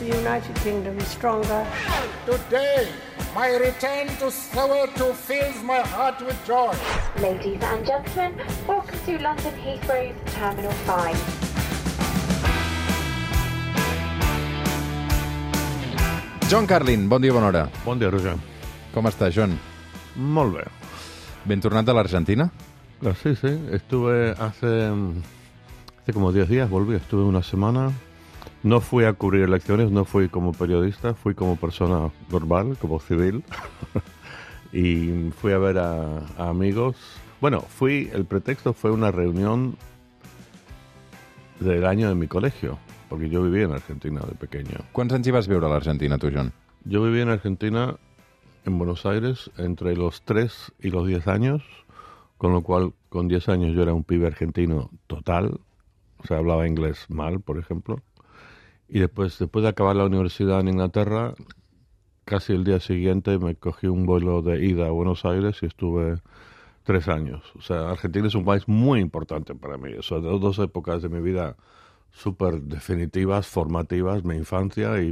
the United Kingdom stronger. Today, my return to Soweto fills my heart with joy. Ladies and gentlemen, welcome to London Heathrow's Terminal 5. John Carlin, bon dia, bona hora. Bon dia, Roger. Com està, John? Molt bé. Ben tornat de l'Argentina? Ah, Sí, sí. Estuve hace, hace como 10 días, volví. Estuve una semana. No fui a cubrir elecciones, no fui como periodista, fui como persona normal, como civil. y fui a ver a, a amigos. Bueno, fui, el pretexto fue una reunión del año de mi colegio, porque yo viví en Argentina de pequeño. Quants anys hi vas viure a l'Argentina, tu, John? Yo viví en Argentina, en Buenos Aires, entre los 3 y los 10 años, con lo cual con 10 años yo era un pibe argentino total, o sea, hablaba inglés mal, por ejemplo. Y después, después de acabar la universidad en Inglaterra, casi el día siguiente me cogí un vuelo de ida a Buenos Aires y estuve tres años. O sea, Argentina es un país muy importante para mí. O sea, dos épocas de mi vida súper definitivas, formativas, mi infancia y,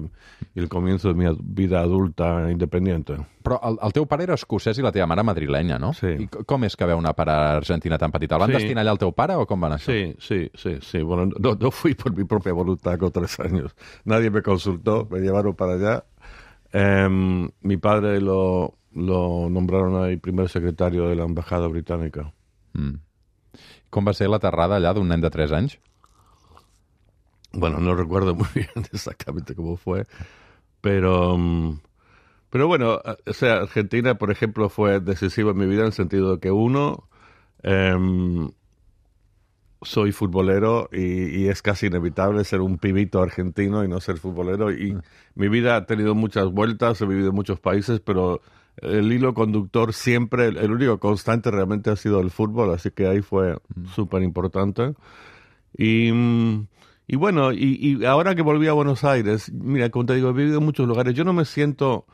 y el comienzo de mi vida adulta independiente. Però el, el teu pare era escocès i la teva mare madrilenya, no? Sí. I com és que veu anar per a Argentina tan petita? El van Sí. destinar allà al teu pare o com va anar això? Sí, sí, sí, sí. Bueno, no, no fui por mi propia voluntad con tres años. Nadie me consultó, me llevaron para allá. Em, mi padre lo, lo nombraron ahí primer secretario de la embajada británica. Com va ser l'aterrada allà d'un nen de 3 anys? Bueno, no recuerdo muy bien exactamente cómo fue, pero, mm, pero bueno, a- o sea, Argentina, por ejemplo, fue decisiva en mi vida en el sentido de que uno, em, soy futbolero y, y es casi inevitable ser un pibito argentino y no ser futbolero. Y mi vida ha tenido muchas vueltas, he vivido en muchos países, pero el hilo conductor siempre, el, único constante realmente ha sido el fútbol, así que ahí fue súper importante. Y, mm, y bueno, y, y ahora que volví a Buenos Aires, mira, como te digo, he vivido en muchos lugares. Yo no me siento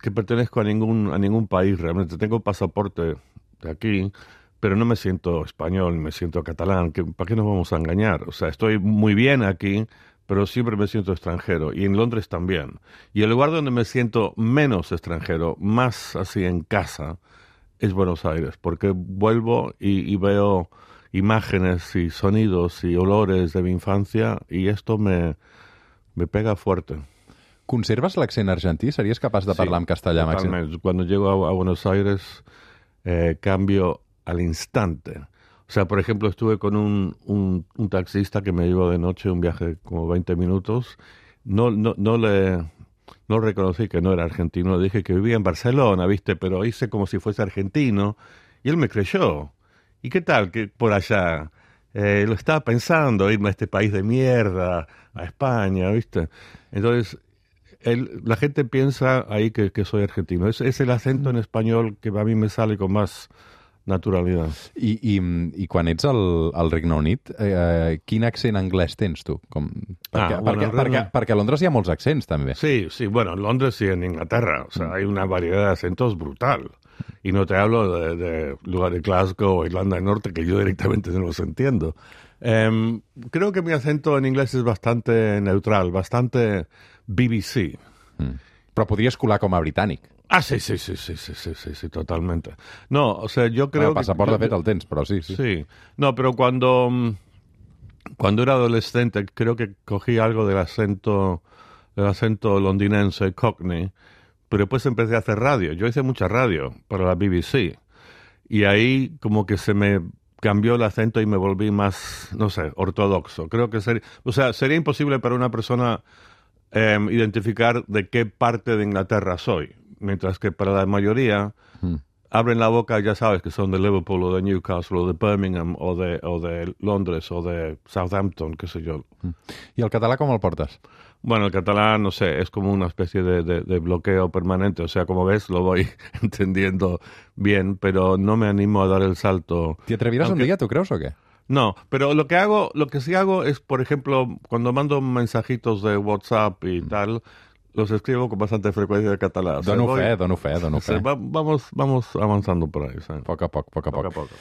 que pertenezco a ningún, a ningún país realmente. Tengo pasaporte de aquí, pero no me siento español, me siento catalán. que ¿Para qué nos vamos a engañar? O sea, estoy muy bien aquí, pero siempre me siento extranjero. Y en Londres también. Y el lugar donde me siento menos extranjero, más así en casa, es Buenos Aires, porque vuelvo y, y veo imágenes y sonidos y olores de mi infancia y esto me, me pega fuerte. Conserves l'accent argentí? Series capaç de parlar en castellà amb accent? Totalmente. Cuando llego a, a Buenos Aires, eh, cambio al instante. O sea, por ejemplo, estuve con un, un, un taxista que me llevó de noche un viaje como 20 minutos. No, no, no le no reconocí que no era argentino. Le dije que vivía en Barcelona, ¿viste? Pero hice como si fuese argentino. Y él me creyó. ¿Y qué tal que por allá? Eh, lo estaba pensando, irme a este país de mierda, a España, ¿viste? Entonces, el- la gente piensa ahí que, que soy argentino. Es, es el acento en español que a mí me sale con más naturalidad. I, i, I quan ets al, al Regne Unit, eh, quin accent anglès tens tu? Com... Perquè, Ah, bueno, perquè, Regne- perquè, perquè a Londres hi ha molts accents, també. Sí, sí, bueno, en Londres y en Inglaterra. O sea, hay una variedad de acentos brutal. Y no te hablo de, de lugares de Glasgow o Irlanda del Norte, que yo directamente no los entiendo. Em, creo que mi acento en inglés es bastante neutral, bastante BBC. Però podries colar com a britànic. Ah, sí, sí, sí, sí, sí, sí, sí, sí, totalmente. No, o sea, yo Creo creo el que... passaport, yo- de fet, el tens, però sí, sí. Sí, no, pero cuando, mm, cuando era adolescente creo que cogí algo del acento, del acento londinense, cockney, pero después empecé a hacer radio. Yo hice mucha radio para la BBC y ahí como que se me cambió el acento y me volví más, no sé, ortodoxo. Creo que sería, o sea, sería imposible para una persona em, identificar de qué parte de Inglaterra soy, mientras que para la mayoría abren la boca, ya sabes que son de Liverpool o de Newcastle o de Birmingham o de, o de Londres o de Southampton, qué sé yo. I el català com el portes? Bueno, el catalán, no sé, es como una especie de, de- de bloqueo permanente. O sea, como ves, lo voy entendiendo bien, pero no me animo a dar el salto. T'hi atreviràs un Aunque- dia, tu creus, o què? No, pero lo que hago, lo que sí hago es, por ejemplo, cuando mando mensajitos de WhatsApp y tal, los escribo con bastante frecuencia de catalán. O sea, Dono voy- fe, dono fe, dono fe. va- vamos, vamos avanzando por ahí. ¿sabes? A poc a poc, a poc a Poco a poc. poco.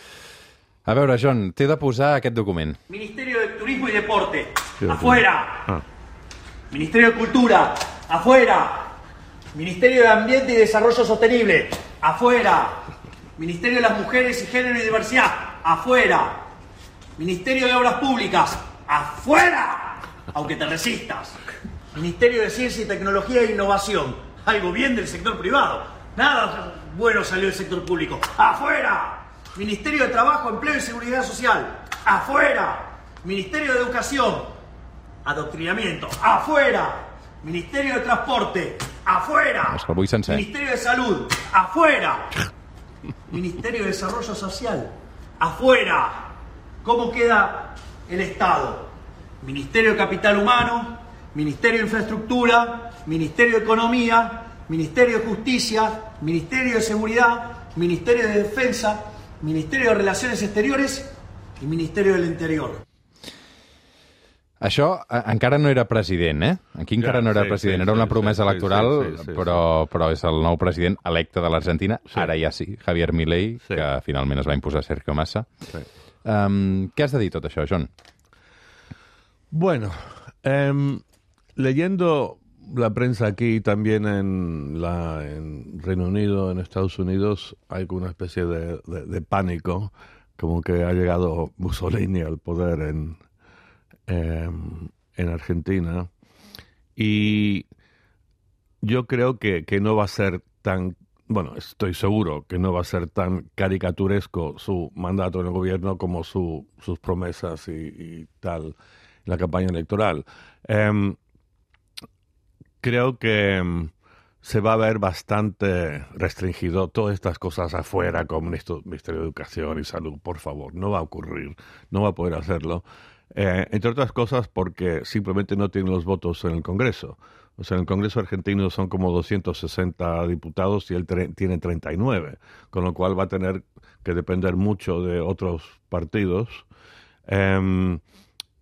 A veure, John, t'he de posar aquest document. Ministerio de Turismo y Deporte. Sí, ¡Afuera! Ah. Ministerio de Cultura, afuera. Ministerio de Ambiente y Desarrollo Sostenible, afuera. Ministerio de las Mujeres y Género y Diversidad, afuera. Ministerio de Obras Públicas, afuera. Aunque te resistas. Ministerio de Ciencia y Tecnología e Innovación, algo bien del sector privado. Nada bueno salió del sector público, afuera. Ministerio de Trabajo, Empleo y Seguridad Social, afuera. Ministerio de Educación, adoctrinamiento, afuera. Ministerio de Transporte, afuera. Ministerio de Salud, afuera. Ministerio de Desarrollo Social, afuera. ¿Cómo queda el Estado? Ministerio de Capital Humano, Ministerio de Infraestructura, Ministerio de Economía, Ministerio de Justicia, Ministerio de Seguridad, Ministerio de Defensa, Ministerio de Relaciones Exteriores y Ministerio del Interior. Això eh, encara no era president, eh? Aquí encara Ja, no era sí, president. sí, Era una sí, promesa sí, electoral, sí, sí, sí, però, però és el nou president electe de l'Argentina. Sí. Ara ja sí, Javier Milei, Sí. que finalment es va imposar Sergio Massa. Sí. Um, què has de dir tot això, John? Bueno, em, leyendo la prensa aquí y también en, la, en Reino Unido, en Estados Unidos, hay una especie de, de- de pánico, como que ha llegado Mussolini al poder en, em, en Argentina. Y yo creo que, que no va a ser tan, bueno, estoy seguro que no va a ser tan caricaturesco su mandato en el gobierno como su, sus promesas y, tal la campaña electoral. Em, creo que em, se va a ver bastante restringido todas estas cosas afuera, como Ministerio de Educación y Salud, por favor, no va a ocurrir, no va a poder hacerlo. Eh, entre otras cosas porque simplemente no tienen los votos en el Congreso. O sea, en el Congreso argentino son como 260 diputados y él tiene 39, con lo cual va a tener que depender mucho de otros partidos. Em,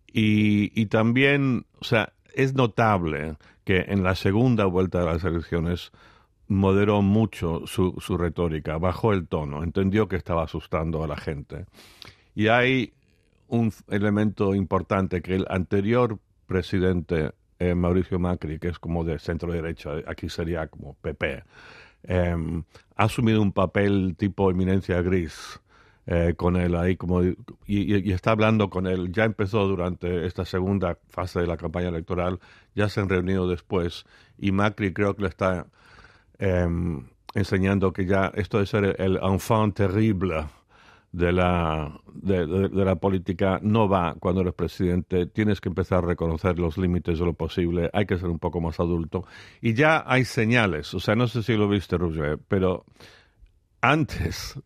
y, y también, o sea, es notable que en la segunda vuelta de las elecciones moderó mucho su, su retórica, bajó el tono, entendió que estaba asustando a la gente. Y hay un elemento importante que el anterior presidente, eh, Mauricio Macri, que es como de centro derecha, aquí sería como PP, eh, ha asumido un papel tipo eminencia gris eh, con él ahí como y, y- y está hablando con él. Ya empezó durante esta segunda fase de la campaña electoral ya se han reunido después y Macri creo que le está em, enseñando que ya esto de ser el enfant terrible de la, de, de- la política no va cuando eres presidente. Tienes que empezar a reconocer los límites de lo posible. Hay que ser un poco más adulto. Y ya hay señales. O sea, no sé si lo viste, Roger, pero antes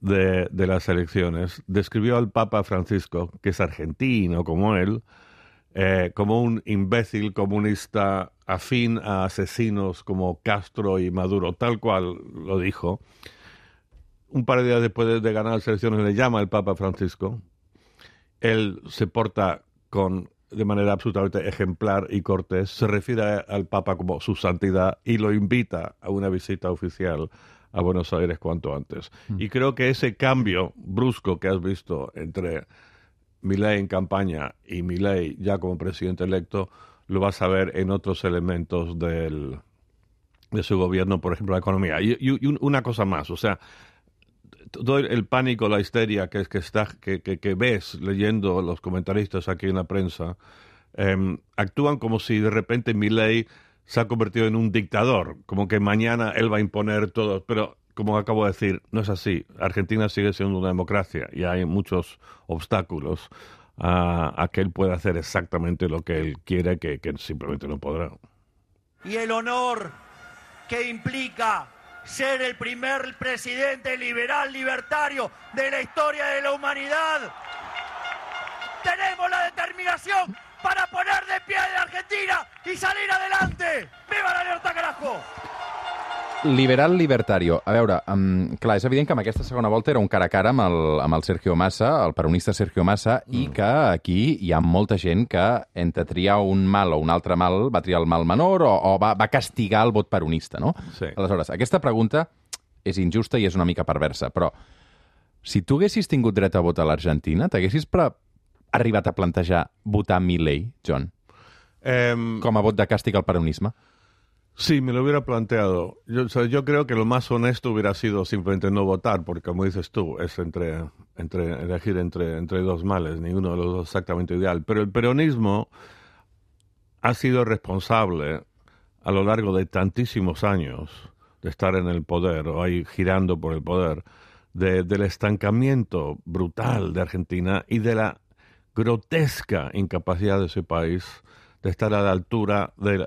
de, de las elecciones describió al Papa Francisco, que es argentino como él, eh, como un imbécil comunista afín a asesinos como Castro y Maduro, tal cual lo dijo. Un par de días después de, de ganar las elecciones le llama el Papa Francisco. Él se porta con de manera absolutamente ejemplar y cortés, se refiere al Papa como su santidad y lo invita a una visita oficial a Buenos Aires cuanto antes. Y creo que ese cambio brusco que has visto entre Milei en campaña y Milei ya como presidente electo lo vas a ver en otros elementos del, de su gobierno, por ejemplo, la economía. Y, y- y un- una cosa más, o sea, todo el, pánico, la histeria que, que, está, que, que, ves leyendo los comentaristas aquí en la prensa, em, actúan como si de repente Milei se ha convertido en un dictador, como que mañana él va a imponer todo, pero como acabo de decir, no es así. Argentina sigue siendo una democracia y hay muchos obstáculos a, que él pueda hacer exactamente lo que él quiere, que simplemente no podrá. y el honor que implica ser el primer presidente liberal libertario de la historia de la humanidad. Tenemos la determinación para poner de pie a la Argentina y salir adelante. ¡Viva la libertad, carajo! Liberal libertario. A veure, um, clar, és evident que amb aquesta segona volta era un cara a cara amb el, amb el Sergio Massa, el peronista Sergio Massa, mm. i que aquí hi ha molta gent que entre triar un mal o un altre mal va triar el mal menor o, o va, va castigar el vot peronista, no? Sí. Aleshores, aquesta pregunta és injusta i és una mica perversa, però si tu haguessis tingut dret a votar a l'Argentina, t'haguessis arribat a plantejar votar Milei, John? Em, com a vot de càstig al peronisme? Sí, me lo hubiera planteado. Yo, creo que lo más honesto hubiera sido simplemente no votar, porque como dices tú, es entre, entre elegir entre, entre dos males, ninguno de los dos exactamente ideal. Pero el peronismo ha sido responsable a lo largo de tantísimos años de estar en el poder o ahí girando por el poder, de- del estancamiento brutal de Argentina y de la grotesca incapacidad de ese país de estar a la altura de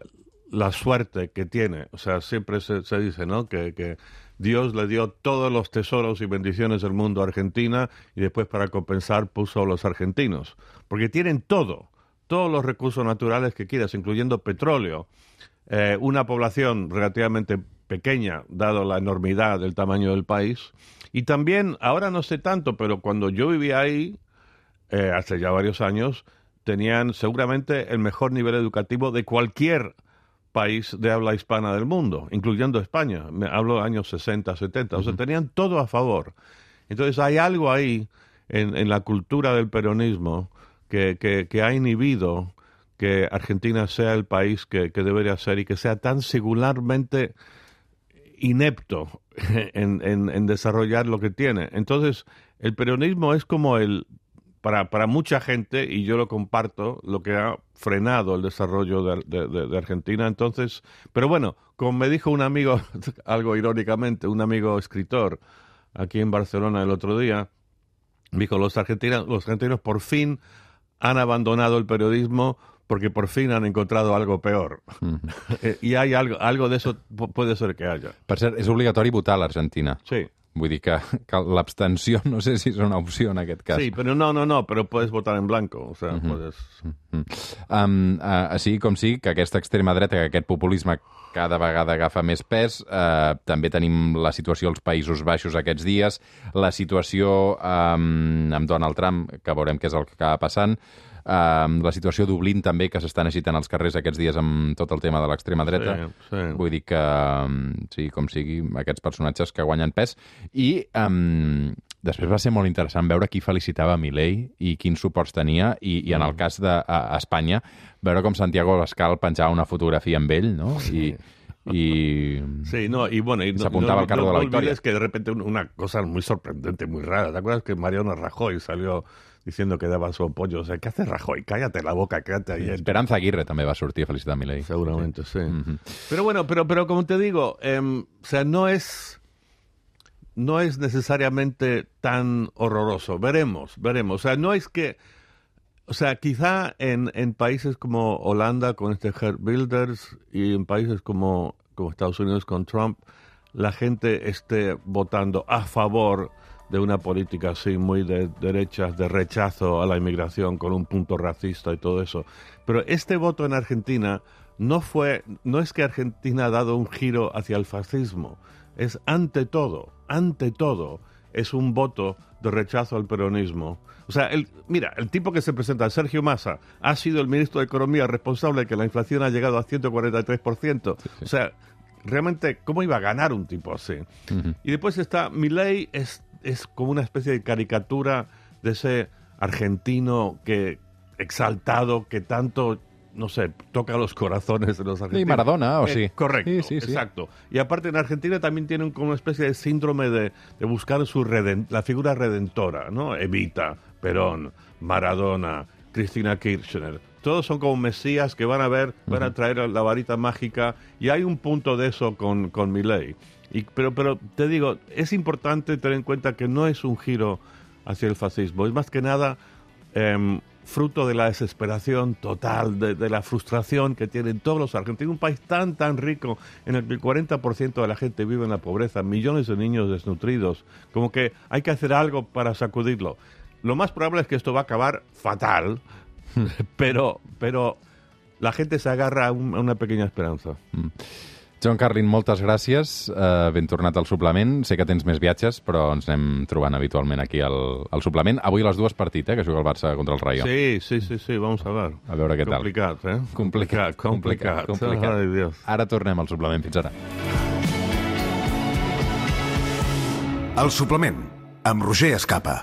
la, suerte que tiene. O sea, siempre se, se dice, ¿no? Que, que Dios le dio todos los tesoros y bendiciones del mundo a Argentina y después para compensar puso a los argentinos. Porque tienen todo, todos los recursos naturales que quieras, incluyendo petróleo, eh, una población relativamente pequeña, dado la enormidad del tamaño del país. Y también, ahora no sé tanto, pero cuando yo vivía ahí, eh, hace ya varios años, tenían seguramente el mejor nivel educativo de cualquier de habla hispana del mundo, incluyendo España. Me hablo de años 60, 70. O sea, tenían todo a favor. Entonces hay algo ahí en, en la cultura del peronismo que, que, que ha inhibido que Argentina sea el país que, que debería ser y que sea tan singularmente inepto en, en- en desarrollar lo que tiene. Entonces, el peronismo es como el, para, para mucha gente, y yo lo comparto, lo que ha frenado el desarrollo de, de- de- de Argentina. Entonces, pero bueno, como me dijo un amigo, algo irónicamente, un amigo escritor aquí en Barcelona el otro día, me dijo, los argentinos, los argentinos por fin han abandonado el periodismo porque por fin han encontrado algo peor. Eh, y hay algo, algo de eso pu- puede ser que haya. Per cert, és obligatori votar a l'Argentina. Sí. Vull dir que, que l'abstenció no sé si és una opció en aquest cas. Sí, pero no, no, no, pero puedes votar en blanco. O sea, puedes. Um, uh, així com sí, que aquesta extrema dreta, que aquest populisme cada vegada agafa més pes. Uh, també tenim la situació als Països Baixos aquests dies, la situació um, amb Donald Trump, que veurem què és el que acaba passant, um, la situació a Dublín també, que s'estan agitant als carrers aquests dies amb tot el tema de l'extrema dreta. Sí, sí. Vull dir que, um, sí, com sigui, aquests personatges que guanyen pes. I um, després va ser molt interessant veure qui felicitava Milei i quins suports tenia, i, i en el cas d'Espanya, veure com Santiago Abascal penjava una fotografia amb ell, no? I, i... Sí, no, y bueno, y Se no, apuntaba no- al cargo no- de la victoria. olvides que de repente un- una cosa muy sorprendente, muy rara. ¿Te acuerdas que Mariano Rajoy salió diciendo que daba su apoyo? O sea, ¿qué hace Rajoy? Cállate la boca, quédate ahí. Esperanza Aguirre també va a felicitar Milei. Seguramente, sí. Pero bueno, pero, pero como te digo, em, o sea, no es no es necesariamente tan horroroso. Veremos, veremos. O sea, no es que, o sea, quizá en, en países como Holanda con este Geert Wilders y en países como, como Estados Unidos con Trump, la gente esté votando a favor de una política así muy de derechas, de rechazo a la inmigración con un punto racista y todo eso. Pero este voto en Argentina no fue, no es que Argentina ha dado un giro hacia el fascismo, es ante todo, ante todo, es un voto de rechazo al peronismo. O sea, el, mira, el tipo que se presenta, Sergio Massa, ha sido el ministro de Economía responsable de que la inflación ha llegado a 143%. O sea, realmente, ¿cómo iba a ganar un tipo así? Y después está, Milei es, es como una especie de caricatura de ese argentino que exaltado que tanto no sé, toca los corazones de los argentinos. Maradona, o Eh, sí. Correcto, Sí, sí, sí. exacto. Y aparte en Argentina también tienen como una especie de síndrome de, de buscar su reden- la figura redentora, ¿no? Evita, Perón, Maradona, Cristina Kirchner. Todos son como mesías que van a ver, van a traer la varita mágica y hay un punto de eso con, con Milei. Y, pero, pero te digo, es importante tener en cuenta que no es un giro hacia el fascismo, es más que nada em, fruto de la desesperación total, de, de la frustración que tienen todos los argentinos. Un país tan, tan rico en el que el 40% de la gente vive en la pobreza, millones de niños desnutridos, como que hay que hacer algo para sacudirlo. Lo más probable es que esto va a acabar fatal, pero, pero la gente se agarra a, un- a una pequeña esperanza. John Carlin, moltes gràcies. Uh, ben tornat al suplement. Sé que tens més viatges, però ens anem trobant habitualment aquí al, al suplement. Avui a les dues partit, eh, que juga el Barça contra el Rayo. Sí, sí, sí, sí, vamos a ver. A veure què tal. Complicat, eh? Complicat, complicat, complicat. Ai, Dios. Ara tornem al suplement. Fins ara. El suplement, amb Roger Escapa.